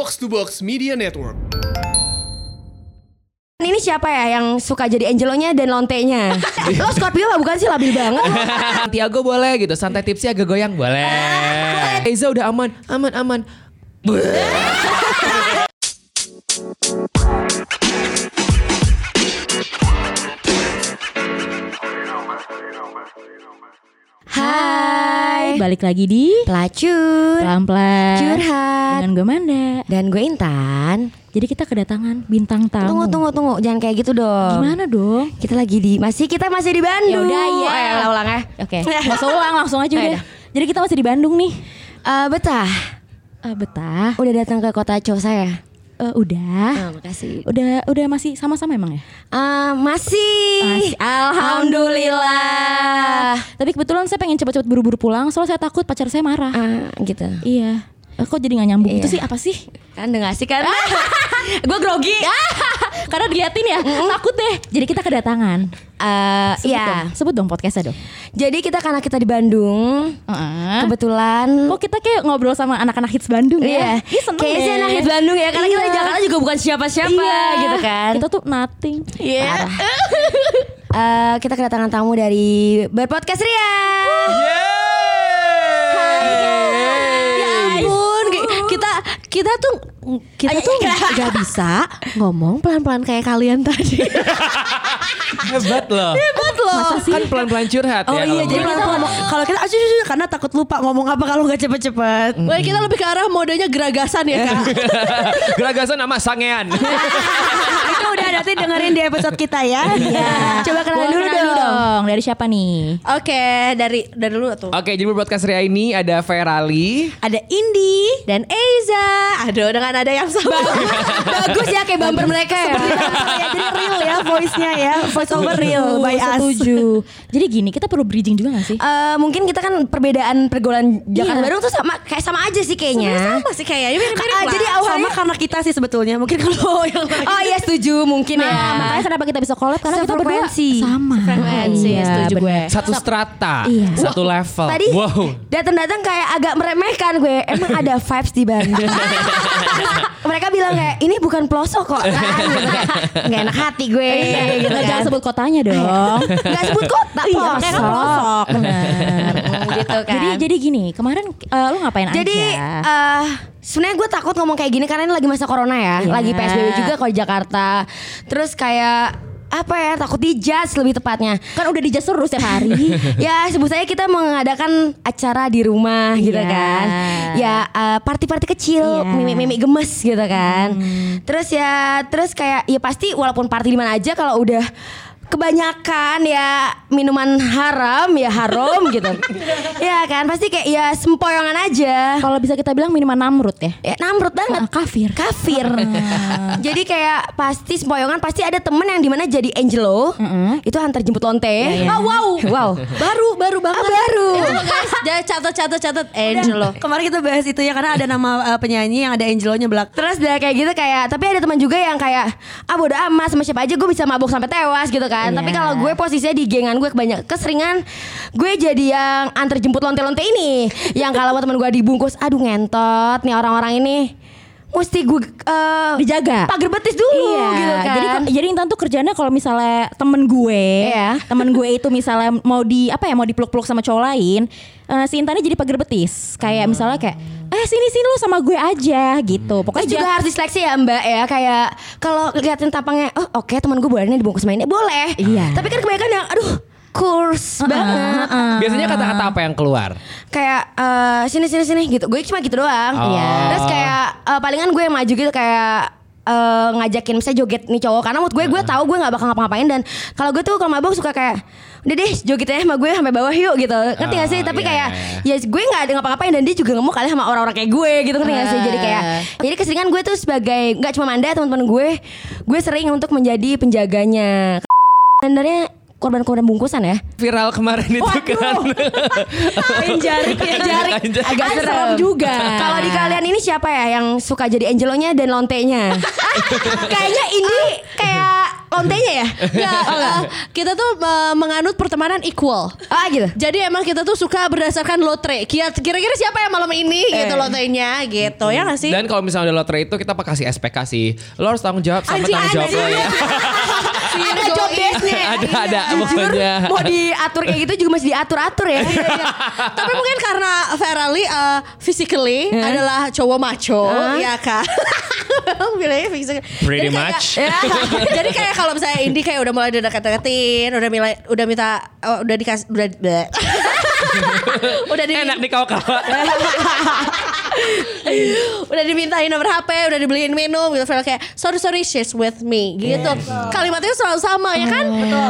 Box to Box Media Network. Ini siapa ya yang suka jadi Angelonya dan lontenya? Lo Scorpio lah bukan sih labil banget. Santiago boleh gitu, santai tipsnya agak goyang boleh. Eza udah aman, aman, aman. Balik lagi di pelacur, pelan-pelan curhat, dengan gue Manda. dan gue Intan. Jadi kita kedatangan bintang tamu. Tunggu, tunggu, tunggu, jangan kayak gitu dong. Gimana dong? Kita lagi di masih kita masih di Bandung. Ya udah. Eh, ulang, ya. Oke, nggak usah ulang langsung aja udah. Jadi kita masih di Bandung nih. Eh, betah. Eh, betah. Udah datang ke kota cowok saya. Eh, udah. Oh, makasih. Udah udah masih sama-sama emang ya? Eh, masih. Masih. Alhamdulillah. Tapi kebetulan saya pengen cepet-cepet buru-buru pulang soalnya saya takut pacar saya marah. Ah, gitu. Iya. Eh, kok jadi nggak nyambung Iya. itu sih apa sih? Kan udah ngasih kan? gue grogi. Karena diliatin ya, takut deh. Jadi kita kedatangan. Eh, Sebut iya. dong, sebut dong podcastnya dong. Jadi kita karena kita di Bandung, Heeh. kebetulan Kok kita kayak ngobrol sama anak-anak hits Bandung Iya, ya? Ih, seneng kayaknya anak hits Bandung ya Karena kita di Iya. Jakarta juga bukan siapa-siapa Iya. gitu kan Kita tuh nothing. Iya Eh, Kita kedatangan tamu dari Berpodcast Ria Ya kita tuh kita tuh nggak bisa ngomong pelan-pelan kayak kalian tadi. Hebat loh. Hebat loh. Kan pelan-pelan curhat Oh ya. iya, kalau jadi kita ngomong kalau kita aja aja, karena takut lupa ngomong apa kalau nggak cepet-cepet. Wah, kita lebih ke arah modenya geragasan ya kak. Geragasan sama sangean. Nanti dengerin di episode kita ya. Coba kenalan dulu dong. dong. Dari siapa nih? Oke, dari dari dulu tuh. Oke, jadi podcast Ria ini ada Ferali. Ada Indi dan Eiza. Aduh, dengan ada yang sama. Bagus ya kayak bumper mereka ya ya, jadi real ya voice-nya ya. Voice over real by us. Setuju. Jadi gini, kita perlu bridging juga gak sih? Eh, Mungkin kita kan perbedaan pergaulan Jakarta Iya. Bandung tuh sama kayak sama aja sih kayaknya Sama sih kayaknya mirip-mirip Ah, lah. jadi awalnya- sama karena kita sih sebetulnya. Mungkin kalau yang. Oh iya setuju mungkin ya Nah, makanya kenapa kita bisa collab karena kita berdua sama. Frekuensi, Iya, setuju gue. Satu strata, Iya. satu level. Tadi wow. datang-datang kayak agak meremehkan gue. Emang ada vibes di Bandung. Mereka bilang kayak ini bukan pelosok kok. Kan, gitu. Nggak enak hati gue. gitu kan. Jangan sebut kotanya dong. Nggak sebut kota Iya, makanya kan pelosok. Bener. gitu kan. Jadi jadi gini, kemarin eh, lu ngapain Jadi aja? eh sebenarnya gue takut ngomong kayak gini karena ini lagi masa corona ya, Iya. lagi PSBB juga kalau Jakarta. Terus kayak apa ya takut dijudge lebih tepatnya. kan udah di terus setiap hari. ya sebut saja kita mengadakan acara di rumah gitu Iya. kan ya eh, party-party kecil. Hmm. mimik-mimik gemes gitu kan terus ya terus kayak ya pasti walaupun party di mana aja kalau udah kebanyakan ya minuman haram ya haram gitu ya kan pasti kayak ya sempoyongan aja Kalau bisa kita bilang minuman namrud ya. ya namrud banget Ah, kafir. kafir jadi kayak pasti sempoyongan pasti ada temen yang di mana jadi Angelo itu antar jemput lonte iya. oh wow wow Baru baru banget. Ah, baru. Itu loh, guys, jangan catat catat catat Angelo. Kemarin kita bahas itu ya karena ada nama uh, penyanyi yang ada Angelonya belak. Terus udah kayak gitu kayak tapi ada teman juga yang kayak ah bodo amat sama siapa aja gue bisa mabuk sampai tewas gitu kan. Tapi Iya. kalau gue posisinya di gengan gue kebanyak keseringan gue jadi yang antar jemput lonte-lonte ini. Yang kalau teman gue dibungkus aduh ngentot nih orang-orang ini mesti gue eh, Dijaga. pagar betis dulu Iya, gitu kan. jadi jadi Intan tuh kerjanya kalau misalnya temen gue, Iya. temen gue itu misalnya mau di apa ya mau dipeluk-peluk sama cowok lain, eh, si Intannya jadi pagar betis, kayak misalnya kayak, eh sini sini lu sama gue aja gitu, Terus pokoknya juga harus diseleksi ya mbak ya Kayak kalau liatin tampangnya Oh oke teman gue boleh nih dibungkus main Boleh Iya. Tapi kan kebanyakan yang Aduh kurs banget. Biasanya kata-kata apa yang keluar? kayak eh, sini sini sini gitu. Gue cuma gitu doang. Oh. Iya. terus kayak eh, palingan gue yang maju gitu kayak eh, ngajakin misalnya joget nih cowok. Karena menurut gue gue tahu gue nggak bakal ngapa-ngapain. Dan kalau gue tuh kalau mabuk suka kayak udah deh jogetnya sama gue sampai bawah yuk gitu. Ngerti gak sih? Oh, tapi iya, kayak iya, ya gue nggak ada ngapa-ngapain dan dia juga nggak mau kali sama orang-orang kayak gue gitu. Ngerti gak sih? Jadi kayak jadi keseringan gue tuh sebagai nggak cuma Manda teman-teman gue gue sering untuk menjadi penjaganya. Sebenarnya korban-korban bungkusan ya Viral kemarin itu kan. jarik ya jarik Jarik. agak serem serem juga. Kalau di kalian ini siapa ya yang suka jadi Angelonya dan lontenya? Kayaknya ini kayak lontenya ya? Ya, eh, kita tuh eh, menganut pertemanan equal. Ah gitu. Jadi emang kita tuh suka berdasarkan lotre. Kira- Kira-kira siapa yang malam ini gitu lotenya gitu ya gak sih? Dan kalau misalnya udah lotre itu kita kasih SPK sih. Lo harus tanggung jawab sama Anjing, tanggung jawab lo ya. Ada job desk-nya. Ada ada Jujur, pokoknya. mau diatur kayak gitu juga masih diatur-atur ya. Tapi mungkin karena Ferrari uh, physically adalah cowok macho, ya kan? Bilangnya physically. Pretty Jadi kayak- much. ya, jadi kayak kalau misalnya Indi kayak udah mulai dekat-dekatin, udah mulai udah minta oh, udah dikasih udah udah di, Enak nih kau kawan. Udah dimintain nomor HP, udah dibeliin minum gitu. Ferrari kayak sorry sorry she's with me. Gitu. Kalimatnya selalu sama ya kan?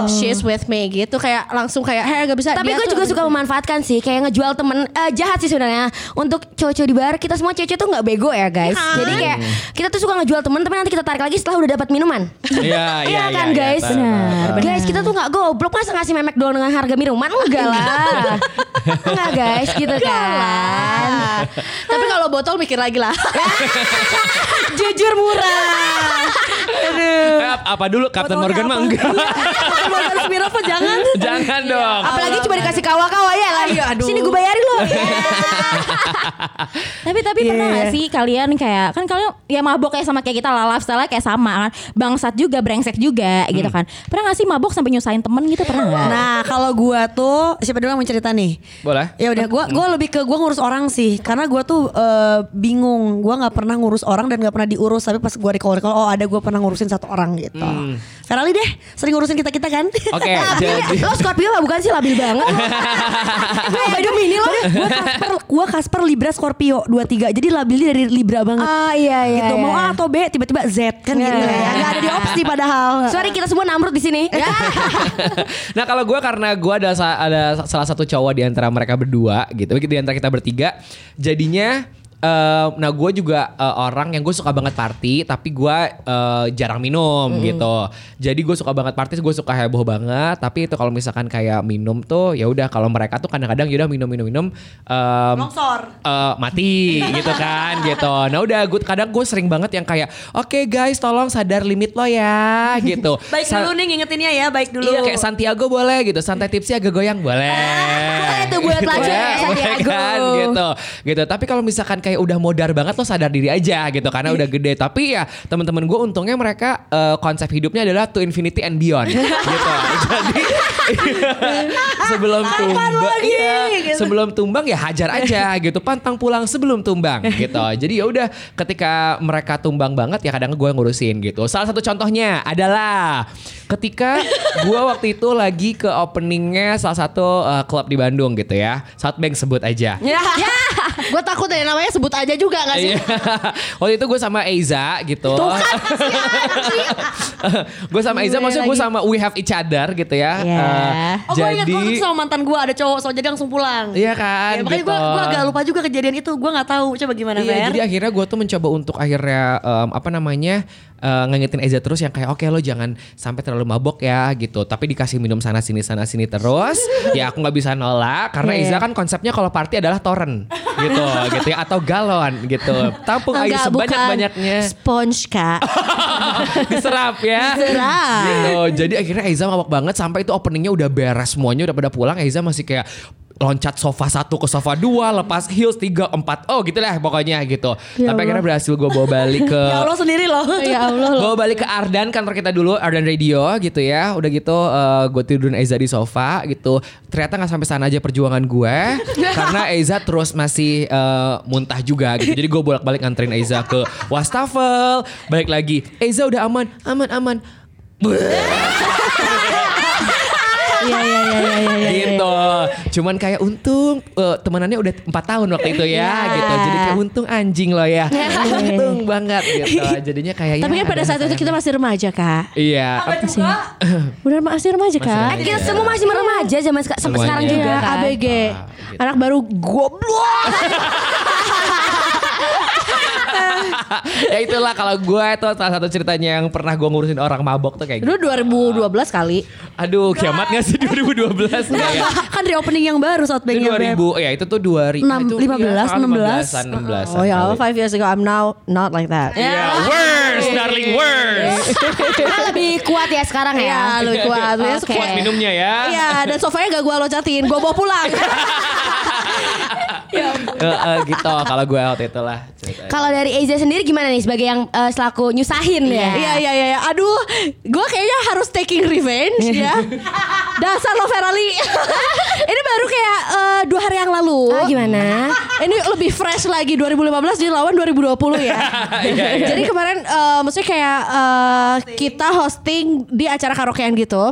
She's with me gitu. Kayak langsung kayak hey gak bisa. Tapi gue juga suka memanfaatkan sih Kayak ngejual temen eh, Jahat sih sebenarnya. Untuk cowok-cowok di bar Kita semua cewek tuh gak bego ya guys. Iya. Jadi kayak Kita tuh suka ngejual temen Tapi nanti kita tarik lagi setelah udah dapat minuman. Iya iya kan iya, guys? benar, benar, benar. Guys kita tuh gak goblok. Masa ngasih memek doang dengan harga minuman? Enggak lah. Enggak guys gitu kan. Tapi kalau botol mikir lagi lah. Jujur murah Aduh Eh, apa dulu Captain Morgan mah enggak. Modal Smirnoff apa jangan? Jangan dong. Apalagi cuma dikasih kawa-kawa ya lah Sini gue bayarin lo Tapi tapi pernah Iya. gak sih kalian kayak kan kalian ya mabok kayak sama kayak kita lah lifestyle kayak sama kan bangsat juga brengsek juga gitu kan pernah gak sih mabok sampai nyusahin temen gitu pernah nggak? Nah kalau gua tuh siapa dulu yang mau cerita nih? Boleh. Ya udah gua gua lebih ke gua ngurus orang sih karena gua tuh eh, bingung gua nggak pernah ngurus orang dan nggak pernah diurus tapi pas gua recall recall oh ada gua pernah ngurusin satu orang gitu. Ferali deh sering ngurusin kita kita kan? Oke, jadi Lo Scorpio lah bukan sih labil banget Gue mini lo gua Kasper gua Kasper Libra Scorpio 23 jadi labilnya dari Libra banget. Ah iya iya gitu mau iya. A atau B tiba-tiba Z kan Iya, gitu iya. ya. Nggak ada di opsi padahal. Sorry kita semua namrud di sini. Ya. nah kalau gue karena gue ada ada salah satu cowok di antara mereka berdua gitu, di antara kita bertiga, jadinya eh, nah gue juga eh, orang yang gue suka banget party, tapi gue eh, jarang minum gitu. Jadi gue suka banget party, gue suka heboh banget. Tapi itu kalau misalkan kayak minum tuh, ya udah kalau mereka tuh kadang-kadang ya udah minum minum minum em, Longsor. eh, mati gitu kan gitu. Nah udah gue kadang gue sering banget yang kayak oke guys tolong sadar limit lo ya gitu. Baik Sa- dulu nih ngingetinnya ya, baik dulu. Iya kayak Santiago boleh gitu, santai tipsnya agak goyang boleh. boleh tuh buat laju ya, Boleh, Santiago. kan, gitu. Gitu. Tapi kalau misalkan kayak udah modar banget lo sadar diri aja gitu karena udah gede. Tapi ya teman-teman gue untungnya mereka eh, konsep hidupnya adalah to infinity and beyond gitu. Jadi sebelum tumbang iya, sebelum tumbang ya hajar aja gitu. Pantang pulang sebelum tumbang gitu. Jadi ya udah ketika mereka tumbang banget ya kadang gue ngurusin gitu. Salah satu contohnya adalah ketika gue waktu itu lagi ke openingnya salah satu eh, klub di Bandung gitu ya. Southbank sebut aja. Ya, gue takut deh namanya sebut aja juga gak sih? Iya. Waktu itu gue sama Eiza gitu. gue sama Eiza maksudnya gue sama we have each other gitu ya. Iya. Eh, Oh gue ingat gue sama mantan gue ada cowok so jadi langsung pulang. Iya kan Ya, makanya gitu. gue gue agak lupa juga kejadian itu. Gue nggak tahu. Coba gimana Iya, Fer? jadi akhirnya gue tuh mencoba untuk akhirnya em, apa namanya eh, ngingetin Eza terus yang kayak oke lo jangan sampai terlalu mabok ya gitu. Tapi dikasih minum sana sini sana sini terus, ya aku nggak bisa nolak karena Iya. Eza kan konsepnya kalau party adalah toren gitu, gitu ya atau galon gitu. Tampung air Enggak, sebanyak bukan. banyaknya. Sponge kak. diserap ya. Diserap. Gitu. Jadi akhirnya Eiza mabok banget sampai itu openingnya udah beres semuanya udah pada pulang. Eiza masih kayak loncat sofa satu ke sofa dua, lepas heels tiga empat, oh gitu lah pokoknya gitu. Tapi akhirnya berhasil gue bawa balik ke Ya Allah sendiri loh. ya Allah loh. bawa balik ke Ardan kantor kita dulu Ardan Radio gitu ya. Udah gitu gue tidurin Eza di sofa gitu. Ternyata nggak sampai sana aja perjuangan gue karena Eza terus masih eh, muntah juga gitu. Jadi gue bolak balik nganterin Eza ke wastafel. Balik lagi Eza udah aman aman aman Iya iya iya iya iya. gitu cuman kayak untung eh, temenannya udah empat tahun waktu itu ya gitu jadi kayak untung anjing loh ya untung banget gitu jadinya kayak Tapi ya kan pada ada saat itu kita masih remaja kak. iya Bener masih remaja kak. Kita semua masih remaja zaman sampai Semuanya. sekarang juga Iya, kan. ABG. gitu. Anak baru goblok. ya itulah kalau gue itu salah satu ceritanya yang pernah gue ngurusin orang mabok tuh kayak gitu. Dulu 2012 kali. Aduh kiamat gak sih 2012 Enggak ya? kan dari opening yang baru Southbank-nya Beb. 2000 ya itu tuh 2000 Enam- itu, 15, 16. 16 Oh ya Allah, five years ago I'm now not like that. Iya, worse. darling words. Nah, lebih kuat ya sekarang ya. Iya lebih kuat Oke. Kuat minumnya ya. Iya dan sofanya gak gue locatin Gue bawa pulang Eh, eh, gitu kalau gue waktu itu lah. Kalau dari Eza sendiri gimana nih sebagai yang eh, selaku nyusahin ya? Iya iya iya iya. Aduh, gue kayaknya harus taking revenge ya. Dasar lo Ferali. Ini baru kayak eh, dua hari yang lalu. Ah, gimana? Ini lebih fresh lagi 2015 jadi lawan 2020 ya. Iya, iya. Jadi kemarin eh, maksudnya kayak eh, kita hosting di acara karaokean gitu.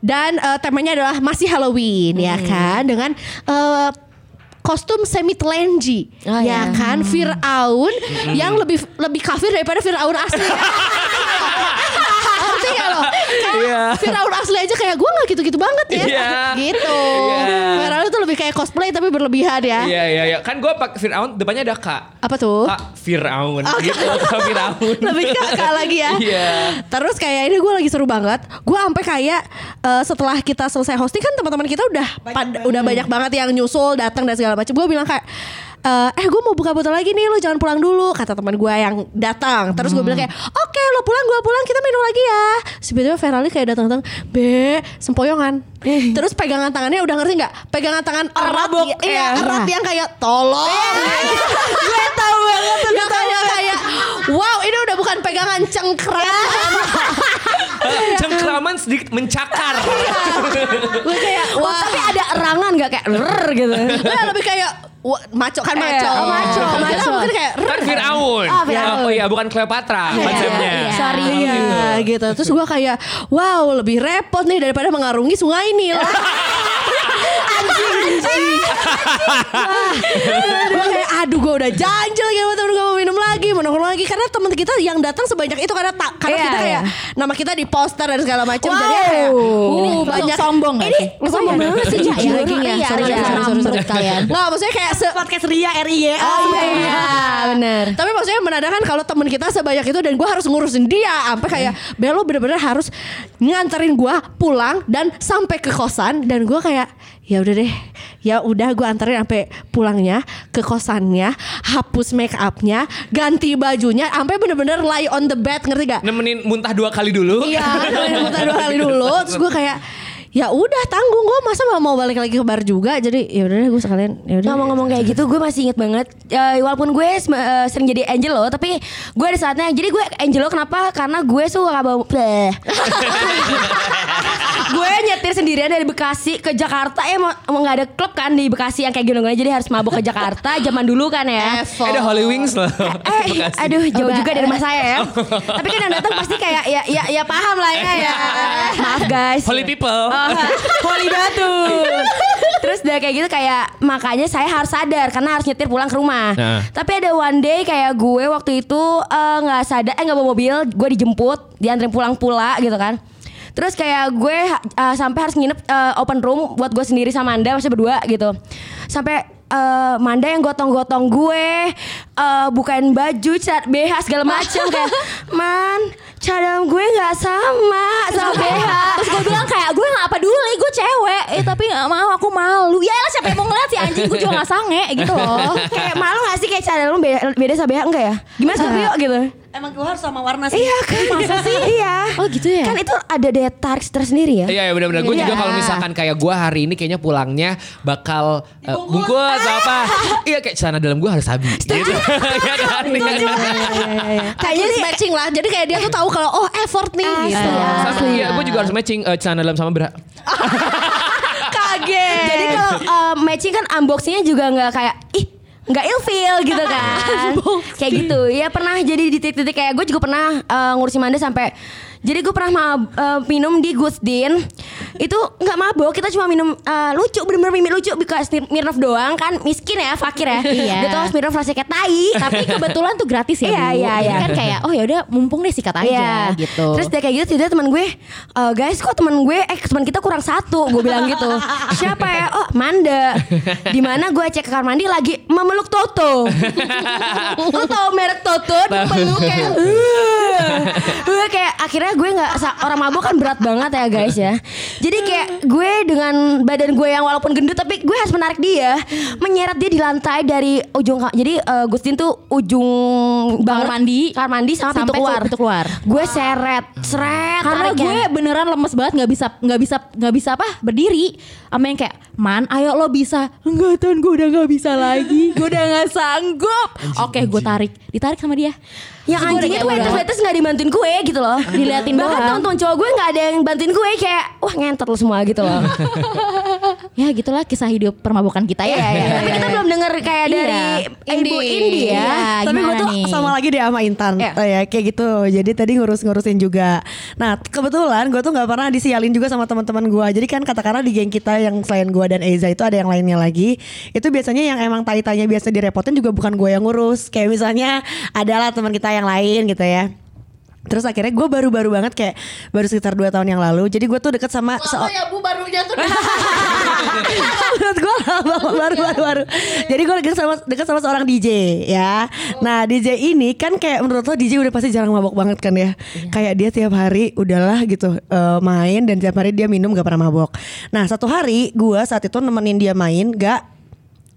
Dan eh, temanya adalah masih Halloween ya Hmm. kan dengan eh, kostum semi telenji Oh, ya ya. kan Fir'aun yang lebih lebih kafir daripada Fir'aun asli. Ngerti gak lo? Kayak Iya. Fir'aun asli aja kayak gue gak gitu-gitu banget ya. Iya. Gitu. Iya. Fir'aun tuh lebih kayak cosplay tapi berlebihan ya. Iya iya iya. Kan gue pakai Fir'aun depannya ada Kak. Apa tuh? Kak Fir'aun gitu. Kak Fir'aun. lebih ke kak lagi ya. Iya. Terus kayak ini gue lagi seru banget. Gue sampai kayak eh, setelah kita selesai hosting kan teman-teman kita udah pad- udah banyak banget yang nyusul datang dan segala macam. Gue bilang kayak eh eh gue mau buka botol lagi nih lo jangan pulang dulu kata teman gue yang datang. Terus gue bilang kayak oke lo pulang gue pulang kita minum lagi ya. Tiba-tiba Ferali kayak datang-datang be sempoyongan. Terus pegangan tangannya udah ngerti nggak? Pegangan tangan erat Mabuk, iya ya. erat yang kayak tolong. Gue tahu banget yang kayak kayak wow ini udah bukan pegangan cengkram Cengkraman sedikit mencakar. gue kayak Oh, wah. tapi ada erangan gak kayak rrr gitu? Gue lebih kayak maco. Kan Eh, maco. oh, maco, Kita maco. mungkin kayak Kan Fir'aun. Ah, Fir'aun. Oh iya bukan Cleopatra konsepnya. iya. Sorry. Iya gitu. Terus gue kayak Wow lebih repot nih Daripada mengarungi sungai Nil Anjing Gue kayak Aduh gue udah janji lagi sama temen gue Mau minum lagi Mau nongkrong lagi Karena temen kita yang datang sebanyak itu Karena tak Karena Iya, kita kayak iya. Nama kita di poster dan segala macam Wow. Jadi kayak uh, banyak sombong? Ini sombong banget sih Jujur iya, Iya, iya, sorry, iya. sorry, sorry. Kalian. Nggak maksudnya kayak se Podcast Ria RIY. Oh iya, Iya, bener. Tapi maksudnya menandakan kalau temen kita sebanyak itu dan gue harus ngurusin dia sampai kayak Belo bener-bener harus nganterin gue pulang dan sampai ke kosan dan gue kayak ya udah deh ya udah gue anterin sampai pulangnya ke kosannya hapus make upnya ganti bajunya sampai bener-bener lie on the bed ngerti gak? Nemenin muntah dua kali dulu. Iya, nemenin muntah dua kali dulu terus gue kayak ya udah tanggung gue masa mau mau balik lagi ke bar juga jadi ya udah deh gue sekalian ya udah Ngomong-ngomong kayak gitu gue masih inget banget Eh, Walaupun gue sem- eh, sering jadi Angelo Tapi gue ada saatnya Jadi gue Angelo kenapa? Karena gue suka bawa Bleh. Gue nyetir sendirian dari Bekasi ke Jakarta Ya mau, mau gak ada klub kan di Bekasi yang kayak gini Jadi harus mabuk ke Jakarta Zaman dulu kan ya. Eh, ada Holy Wings loh. Eh, Bekasi. aduh jauh juga dari rumah saya ya. Tapi kan yang datang pasti kayak ya ya ya paham lah ya ya. Maaf guys. Holy people. Oh, Holy batu. Terus udah kayak gitu kayak makanya saya harus sadar karena harus nyetir pulang ke rumah. Nah. Tapi ada one day kayak gue waktu itu eh, nggak sadar eh nggak bawa mobil, gue dijemput, dianterin pulang pula gitu kan. Terus kayak gue eh, sampai harus nginep eh, open room buat gue sendiri sama Anda masih berdua gitu. Sampai eh, Manda yang gotong-gotong gue eh, bukain baju, cat BH segala macam kayak man cadang gue nggak sama sama BH. Terus gue bilang kayak gue gak peduli gue cewek eh tapi gak mau aku malu ya lah siapa yang mau ngeliat si anjing gue juga gak sange gitu loh kayak malu gak sih kayak cadang lu beda, beda sama BH enggak ya? Gimana Scorpio gitu? Emang gue harus sama warna sih. Iya kan? Masa sih? Iya. Oh gitu ya? Kan itu ada daya tarik tersendiri ya. Iya ya benar-benar. Gue juga Iya. kalau misalkan kayak gue hari ini kayaknya pulangnya bakal eh, bungkus atau apa. Iya kayak celana dalam gue harus habis. Gitu. Iya kan? Iya kan? Kayaknya sih matching lah. Jadi kayak dia tuh tahu kalau oh effort nih gitu. Sama iya gue juga harus matching eh, celana dalam sama bra. Kaget. Jadi kalau uh, matching kan unboxingnya juga nggak kayak ih nggak ilfeel gitu kan. Kayak gitu. Ya pernah jadi di titik-titik kayak gue juga pernah uh, ngurusin Manda sampai jadi gue pernah ma- uh, minum di Gusdin itu nggak mabok kita cuma minum uh, lucu bener-bener mimik lucu because Mirnov doang kan miskin ya fakir ya Iya. dia tuh Mirnov rasanya kayak tai Tapi kebetulan tuh gratis ya Iya, iya, Jadi iya. kan kayak oh ya udah mumpung deh sikat aja Iya. gitu. Terus dia kayak gitu tiba teman gue, "Eh, guys kok teman gue, eh teman kita kurang satu, gue bilang gitu. Siapa ya? Oh Manda. Di mana gue cek ke kamar mandi lagi memeluk Toto. Lo tau merek Toto? Dia peluk kayak, "Uh." Gue kayak akhirnya gue nggak orang mabuk kan berat banget ya guys ya. Jadi kayak gue dengan badan gue yang walaupun gendut tapi gue harus menarik dia, menyeret dia di lantai dari ujung jadi eh, Gustin tuh ujung Kamar mandi. kamar mandi sama pintu Sampai keluar. pintu keluar. Gue seret, seret Karena tariknya. gue beneran lemes banget nggak bisa nggak bisa nggak bisa apa berdiri. Sama yang kayak man, ayo lo bisa. Enggak tan, gue udah nggak bisa lagi. Gue udah nggak sanggup. Oke, gue tarik, ditarik sama dia. Yang anjingnya tuh amat. waiters nggak dibantuin gue gitu loh Diliatin bahkan teman-teman cowok gue nggak ada yang bantuin gue kayak wah ngentot lo semua gitu loh Ya gitulah kisah hidup permabukan kita ya. Iya, iya, tapi kita belum denger kayak Iya. dari ibu Indi. Ya Iya, Tapi gue nih? sama lagi deh sama Intan. Ya. Oh ya kayak gitu. Jadi tadi ngurus-ngurusin juga. Nah kebetulan gue tuh gak pernah disialin juga sama teman-teman gue Jadi kan katakanlah di geng kita yang selain gue dan Eza itu ada yang lainnya lagi. Itu biasanya yang emang tai-tainya biasa direpotin juga bukan gue yang ngurus. Kayak misalnya adalah teman kita yang lain gitu ya Terus akhirnya gue baru-baru banget kayak baru sekitar 2 tahun yang lalu. Jadi gue tuh deket sama Lama ya bu barunya tuh. Menurut gue lama baru baru baru. Jadi gue deket sama deket sama seorang DJ ya. Nah DJ ini kan kayak menurut lo DJ udah pasti jarang mabok banget kan ya. Kayak dia tiap hari udahlah gitu eh, main dan tiap hari dia minum gak pernah mabok. Nah satu hari gue saat itu nemenin dia main gak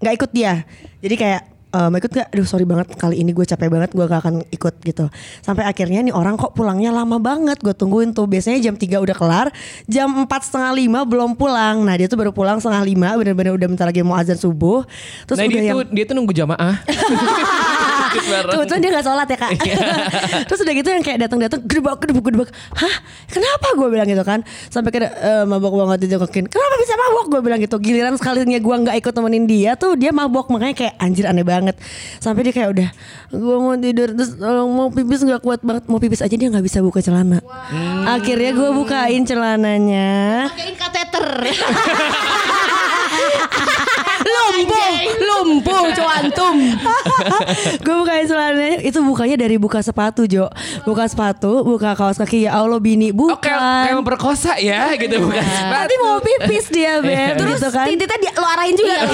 nggak ikut dia. Jadi kayak eh, mau ikut gak? Aduh sorry banget kali ini gue capek banget gue gak akan ikut gitu Sampai akhirnya nih orang kok pulangnya lama banget Gue tungguin tuh biasanya jam 3 udah kelar Jam 4 setengah 5 belum pulang Nah dia tuh baru pulang setengah 5 Bener-bener udah bentar lagi mau azan subuh Terus nah udah dia yang tuh dia tuh nunggu jamaah. Ikut bareng. Kebetulan dia gak sholat ya kak. Terus udah gitu yang kayak datang-datang Gedebak, gedebak, gedebak Hah? Kenapa? Gue bilang gitu kan. Sampai kayak eh, mabok banget dijokokin Kenapa bisa mabok? Gue bilang gitu. Giliran sekalinya gue gak ikut temenin dia tuh Dia mabok. Makanya kayak anjir aneh banget. Sampai dia kayak udah Gue mau tidur. Terus tolong mau pipis gak kuat banget. Mau pipis aja dia gak bisa buka celana. Akhirnya gue bukain celananya. Pakein kateter. lumpuh lumpuh cuantum gue bukain celananya itu bukanya dari buka sepatu Jo buka sepatu buka kaos kaki. Ya Allah bini bukan. Oke, kayak memperkosa ya gitu bukan. Nanti mau pipis dia Beb terus gitu kan. Tititnya dia lo arahin juga.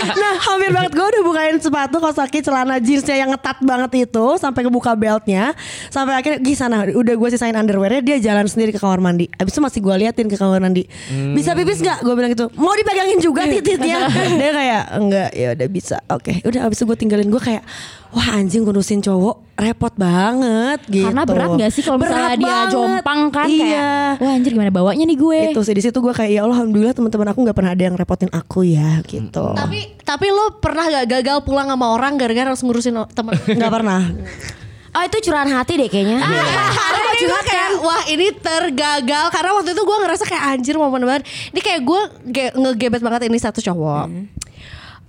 Nah hampir banget. Gue udah bukain sepatu kaos kaki celana jeansnya yang ngetat banget itu Sampai kebuka beltnya. Sampai akhirnya Gih sana udah gue sisain underwearnya Dia jalan sendiri ke kamar mandi. Abis itu masih gue liatin ke kamar mandi. Bisa pipis gak? Gue bilang gitu. Mau dipegangin juga tititnya Dia kayak Enggak ya udah bisa Oke udah abis itu gue tinggalin Gue kayak Wah anjing ngurusin cowok repot banget gitu Karena berat gak sih kalau misalnya dia banget. jompang kan Iya kayak wah anjir gimana bawanya nih gue. itu sih di situ gue kayak ya Allah alhamdulillah teman-teman aku nggak pernah ada yang repotin aku ya gitu tapi tapi lo pernah gak gagal pulang sama orang gara-gara harus ngurusin temen? nggak pernah oh itu curahan hati deh kayaknya. Karena ini gue kayak wah ini tergagal. Karena waktu itu gue ngerasa kayak anjir momen banget. Ini kayak gue ge- ngegebet banget ini satu cowok.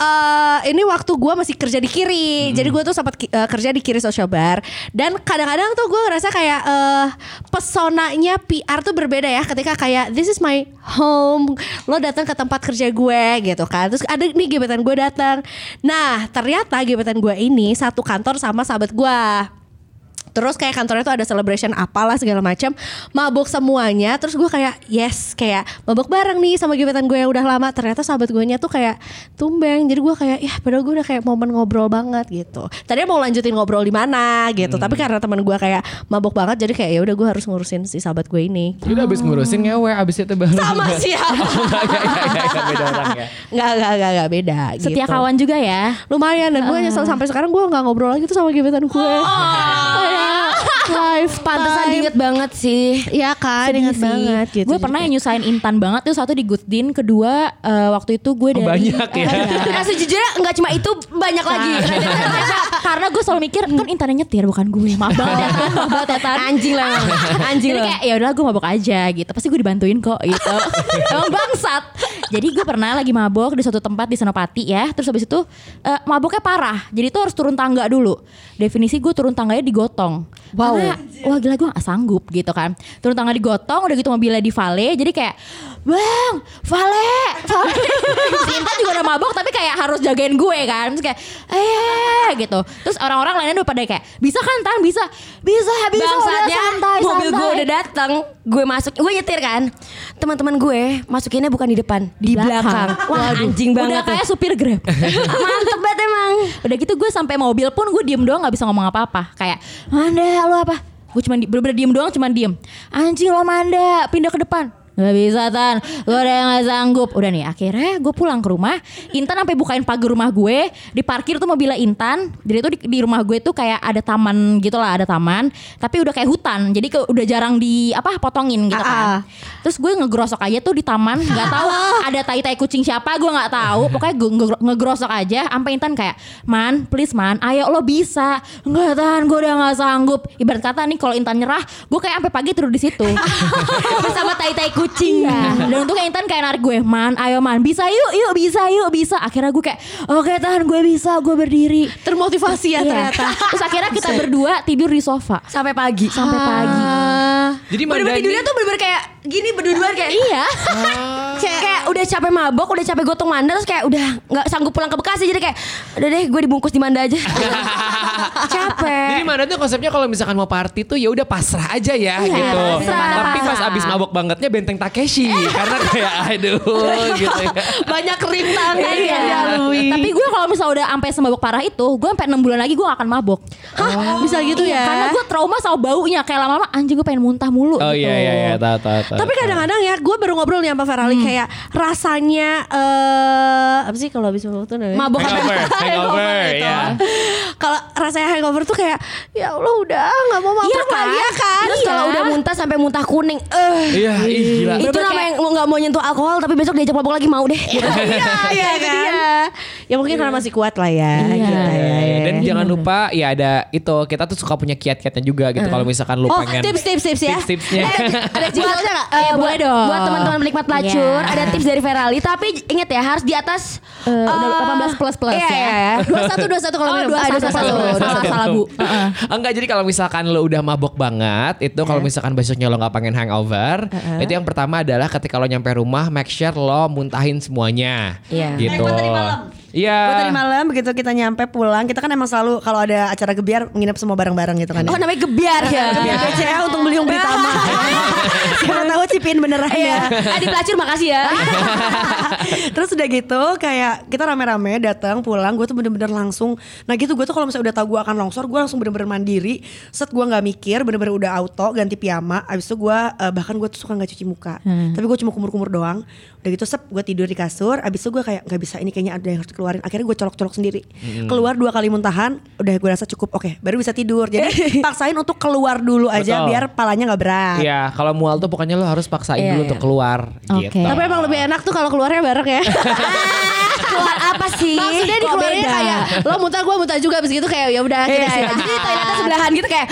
Eh, ini waktu gue masih kerja di kiri, jadi gue tuh sempat ki- eh, kerja di kiri social bar. Dan kadang-kadang tuh gue ngerasa kayak eh pesonanya PR tuh berbeda ya. Ketika kayak this is my home, lo datang ke tempat kerja gue gitu kan, terus ada nih gebetan gue datang, nah ternyata gebetan gue ini satu kantor sama sahabat gue. Terus kayak kantornya tuh ada celebration apalah segala macam, mabok semuanya. Terus gue kayak yes, kayak mabok bareng nih sama gebetan gue yang udah lama. Ternyata sahabat gue nya tuh kayak tumbeng. Jadi gue kayak ya padahal gue udah kayak momen ngobrol banget gitu. Tadinya mau lanjutin ngobrol di mana gitu, tapi karena teman gue kayak mabok banget, jadi kayak ya udah gue harus ngurusin si sahabat gue ini. Udah abis ngurusin ngewe abis itu baru. Sama siapa? Oh, enggak, beda orang ya. Nggak, nggak, nggak, nggak beda. Setia gitu. kawan juga ya. Lumayan dan gue nyesel sampai sekarang gue nggak ngobrol lagi tuh sama gebetan gue. Kayak life pantesan diinget banget sih. Iya kan, sih. banget gitu. Gue pernah yang nyusahin Intan banget tuh satu di Good Dean, kedua eh, waktu itu gue dari banyak ya. Nah sejujurnya nggak cuma itu banyak lagi. Karena gue selalu mikir kan Intan yang nyetir bukan gue. Maaf banget ya maaf banget ya Tan. Anjing lah. Anjing jadi lah. kayak ya udahlah gue mabok aja gitu. Pasti gue dibantuin kok gitu. Emang bangsat. Jadi gue pernah lagi mabok di suatu tempat di Senopati ya terus habis itu eh, maboknya parah. Jadi tuh harus turun tangga dulu. Definisi gue turun tangganya digotong. Wow. Karena, wah gila gue gak sanggup gitu kan turun tangga digotong udah gitu mobilnya di vale jadi kayak bang vale vale Intan juga udah mabok tapi kayak harus jagain gue kan terus kayak eh gitu terus orang-orang lainnya udah pada kayak bisa kan tan bisa bisa bisa udah Bangsatnya santai mobil gue santai." udah datang, gue masuk, gue nyetir kan. Teman-teman gue masukinnya bukan di depan, di, belakang. Wah anjing banget. Udah kayak supir grab. Mantep banget emang. Udah gitu gue sampai mobil pun gue diem doang nggak bisa ngomong apa-apa. Kayak Manda lo apa? Gue cuma di, bener-bener diem doang cuma diem. Anjing lo Manda pindah ke depan. Gak bisa Tan. Gue udah gak sanggup. Udah nih akhirnya gue pulang ke rumah. Intan sampai bukain pagar rumah gue. Di parkir tuh mobilnya Intan. Jadi tuh di, di rumah gue tuh kayak ada taman gitu lah Ada taman. Tapi udah kayak hutan. Jadi ke- udah jarang di apa potongin gitu kan. Terus gue ngegrosok aja tuh di taman. Gak tahu ada tai-tai kucing siapa Gue gak tahu. Pokoknya gue nge- ngegrosok aja. Sampai Intan kayak Man please man Ayo lo bisa. Enggak Tan gue udah gak sanggup. Ibarat kata nih kalau Intan nyerah Gue kayak sampai pagi tidur di situ. Bersama tai-tai kucing. Iya. Dan untuk Intan kayak narik gue, man, ayo man, bisa yuk, yuk, bisa yuk, bisa. Akhirnya gue kayak, oke tahan, gue bisa, gue berdiri. Termotivasi ya Iya. ternyata. Terus akhirnya kita berdua tidur di sofa Sampai pagi. sampai pagi. Jadi Bener-bener Mandani tidurnya tuh bener-bener kayak gini berdua-duaan kayak Iya. Kayak, kayak udah capek mabok, udah capek gotong manda terus kayak udah nggak sanggup pulang ke Bekasi jadi kayak udah deh gue dibungkus di Manda aja. capek. Jadi mana tuh konsepnya kalau misalkan mau party tuh ya udah pasrah aja ya Iya, gitu. pasrah. Tapi pas abis mabok bangetnya benteng Takeshi karena kayak aduh gitu ya. Banyak rintangan Iya. yang dilalui. Tapi gue kalau misalnya udah sampai semabuk parah itu, gue sampai 6 bulan lagi gue gak akan mabok. Hah, bisa gitu Iya, ya. Karena gue trauma sama baunya kayak lama-lama anjing gue pengen muntah mulu. Oh gitu. iya iya iya tahu tahu. Tapi kadang-kadang ya, gue baru ngobrol nih sama Ferali kayak rasanya eh apa sih kalau habis mabuk tuh namanya? Mabok hangover, hangover itu. ya. Kalau rasanya hangover tuh kayak ya Allah udah nggak mau mabuk Iya kan? lagi ya kan? Terus kalau udah muntah sampai muntah kuning, eh Iya, ih gila. itu namanya yang nggak mau nyentuh alkohol tapi besok diajak mabok lagi mau deh. Iya, iya kan? Ya mungkin karena masih kuat lah ya. Iya. Gitu ya, ya. Dan jangan lupa ya ada itu kita tuh suka punya kiat-kiatnya juga gitu kalau misalkan lu Oh, pengen tips-tips-tips ya. tips-tipsnya. Ada jinglenya nggak? Eh, Iya, boleh buat, dong. buat teman-teman penikmat pelacur Iya. ada tips dari Ferali tapi ingat ya harus di atas Eh, udah 18 plus plus iya, ya. iya, iya. Dua satu dua satu kalau Oh, minum. dua satu, dua satu. Salah, salah, Bu. Heeh. Enggak jadi kalau misalkan lo udah mabok banget itu kalau misalkan besoknya lo nggak pengen hangover itu yang pertama adalah ketika lo nyampe rumah make sure lo muntahin semuanya Iya. gitu Iya Gue tadi malam begitu kita nyampe pulang kita kan emang selalu kalau ada acara gebiar nginep semua bareng-bareng gitu kan. Oh ya. namanya gebiar ya. Gebiar BCA untuk beli yang Britama. Siapa tahu cipin beneran Iya. ya. Adi pelacur makasih ya. Terus udah gitu kayak kita rame-rame datang pulang gue tuh bener-bener langsung nah gitu gue tuh kalau misalnya udah tahu gue akan longsor gue langsung bener-bener mandiri set gue nggak mikir bener-bener udah auto ganti piyama abis itu gue eh, bahkan gue tuh suka nggak cuci muka tapi gue cuma kumur-kumur doang udah gitu sep gue tidur di kasur abis itu gue kayak nggak bisa ini kayaknya ada yang harus dikeluarin akhirnya gue colok-colok sendiri keluar dua kali muntahan udah gue rasa cukup oke baru bisa tidur jadi paksain untuk keluar dulu aja Betul. biar palanya nggak berat Iya, kalau mual tuh pokoknya lo harus paksain Iya, dulu iya. untuk keluar Oke. gitu. Tapi emang lebih enak tuh kalau keluarnya bareng ya. Keluar apa sih? Maksudnya Kok dikeluarinnya beda? kayak lo muntah gue muntah juga abis gitu kayak ya udah kita istirahat. Jadi toiletnya sebelahan gitu kayak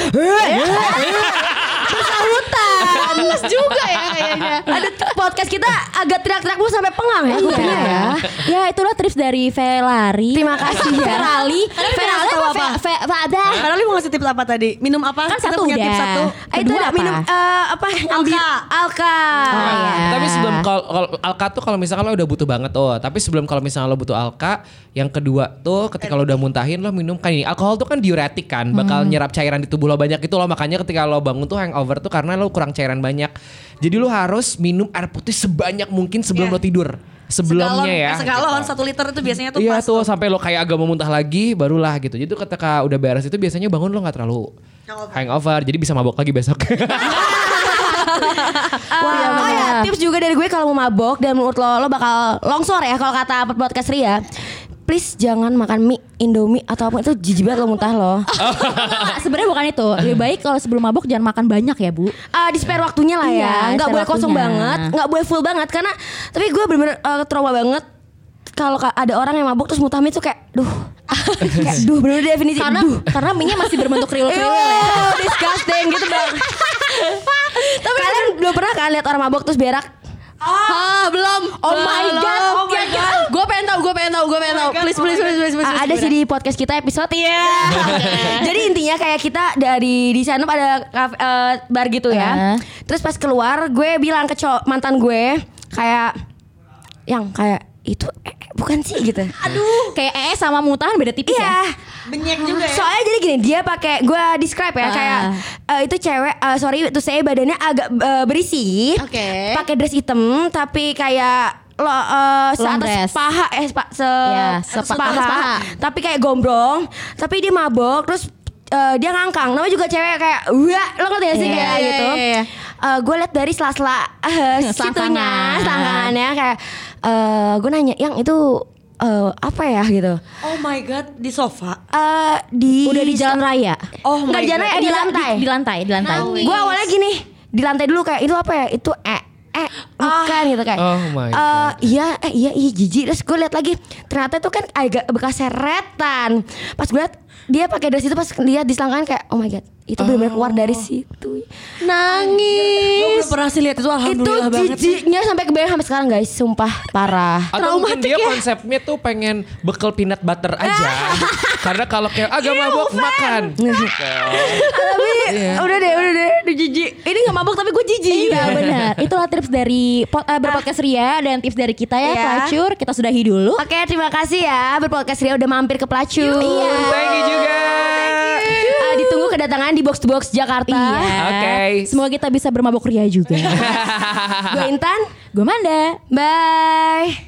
Bersahutan Terus juga ya kayaknya. Ada podcast kita agak teriak-teriak mulu sampai pengang ya kupingnya ya Ya itulah tips dari Velari. Terima kasih ya. Ferali. Ferali tahu apa? Fe, fe, ada. Karena lu mau ngasih tips apa tadi? Minum apa? Kan satu punya udah. tips satu. Eh, itu apa? minum eh, apa? Alka. Alka. Oh, iya. Tapi sebelum kalau Alka tuh kalau misalkan lo udah butuh banget tuh, tapi sebelum kalau misalnya lo butuh Alka, yang kedua tuh ketika lo udah muntahin lo minum kan ini alkohol tuh kan diuretik kan, bakal nyerap cairan di tubuh lo banyak itu lo makanya ketika lo bangun tuh hangover tuh karena lo kurang cairan banyak. Jadi lo harus minum air putih sebanyak mungkin sebelum Iya. lo tidur. Sebelumnya Segalon, ya. eh, Segalon gitu. satu liter itu biasanya tuh Iya pas tuh sampai lo kayak agak mau muntah lagi barulah gitu. Jadi tuh ketika udah beres itu biasanya bangun lo nggak terlalu Hangover. hangover. Jadi bisa mabok lagi besok. Wah, oh ya, tips juga dari gue kalau mau mabok dan menurut lo lo bakal longsor ya kalau kata podcast Ria. Please jangan makan mie, indomie atau apa itu jijik banget lo muntah lo. Sebenarnya bukan itu. Lebih baik kalau sebelum mabuk jangan makan banyak ya, Bu. Ah, di spare waktunya lah ya, Iya, nggak boleh kosong waktunya. banget, nggak boleh full banget karena tapi gue bener-bener eh, trauma banget kalau ka- ada orang yang mabuk terus muntah mie tuh kayak, duh, kayak duh bener-bener definisi, Karena duh. karena minyak masih berbentuk kriul-kriul ya. Ew, disgusting gitu bang. Tapi kalian belum pernah kan lihat orang mabok terus berak? Ah, belum. Oh my Belum. God. Oh my God. Gue pengen tahu, gue pengen tahu, gue pengen tahu. Please, please, please, please, please. Ah, ada sih di podcast kita episode ya. Jadi intinya kayak kita dari di sana ada kafe- eh, bar gitu ya. Terus pas keluar gue bilang ke mantan gue kayak yang kayak itu eh, eh, bukan sih gitu. Aduh, kayak ee sama muntahan beda tipis ya. Iya. Benyek juga ya. Soalnya jadi gini, dia pakai gue describe ya Ah. kayak eh, itu cewek eh, sorry itu saya badannya agak eh, berisi. Oke. Pakai dress hitam tapi kayak lo eh, Long seatas paha eh sepa- se Ya, sepa- paha, atas paha. tapi kayak gombrong, tapi dia mabok terus eh, dia ngangkang. Namanya juga cewek kayak wah, lo ngerti gak sih Iya, kayak iya, gitu. iya, iya. gue liat dari sela-sela uh, situnya, selangkangannya kayak eh gue nanya, yang itu eh, apa ya gitu? Oh my god, di sofa. Eh di Udah di jalan raya. Oh Nggak jalan raya, di lantai. Di, di lantai, di lantai. Gue awalnya gini di lantai dulu kayak itu apa ya? Itu eh bukan gitu kayak. Oh my eh, God. iya eh iya iya jijik terus gue liat lagi ternyata itu kan agak bekas seretan. Pas gue liat dia pakai dress itu pas lihat di selangkangan kayak oh my god itu benar-benar keluar dari situ. Nangis. Gue pernah sih lihat itu Itu alhamdulillah banget. sih. jijiknya sampai kebayang sampai sekarang guys, sumpah parah. Atau mungkin dia konsepnya tuh pengen bekal peanut butter aja. Karena kalau kayak agak mabok makan. Tapi udah deh, udah deh, udah jijik. Ini gak mabuk tapi gue jijik. Iya benar. Itulah tips dari pot, eh, berpodcast Ria dan tips dari kita ya, Iya. pelacur. Kita sudahi dulu. Oke, terima kasih ya berpodcast Ria udah mampir ke Pelacur. Iya. Thank you juga. Eh, ditunggu kedatangan di box to box Jakarta. Iya. Oke. Semoga kita bisa bermabok Ria juga. Gue Intan. Gue Manda. Bye.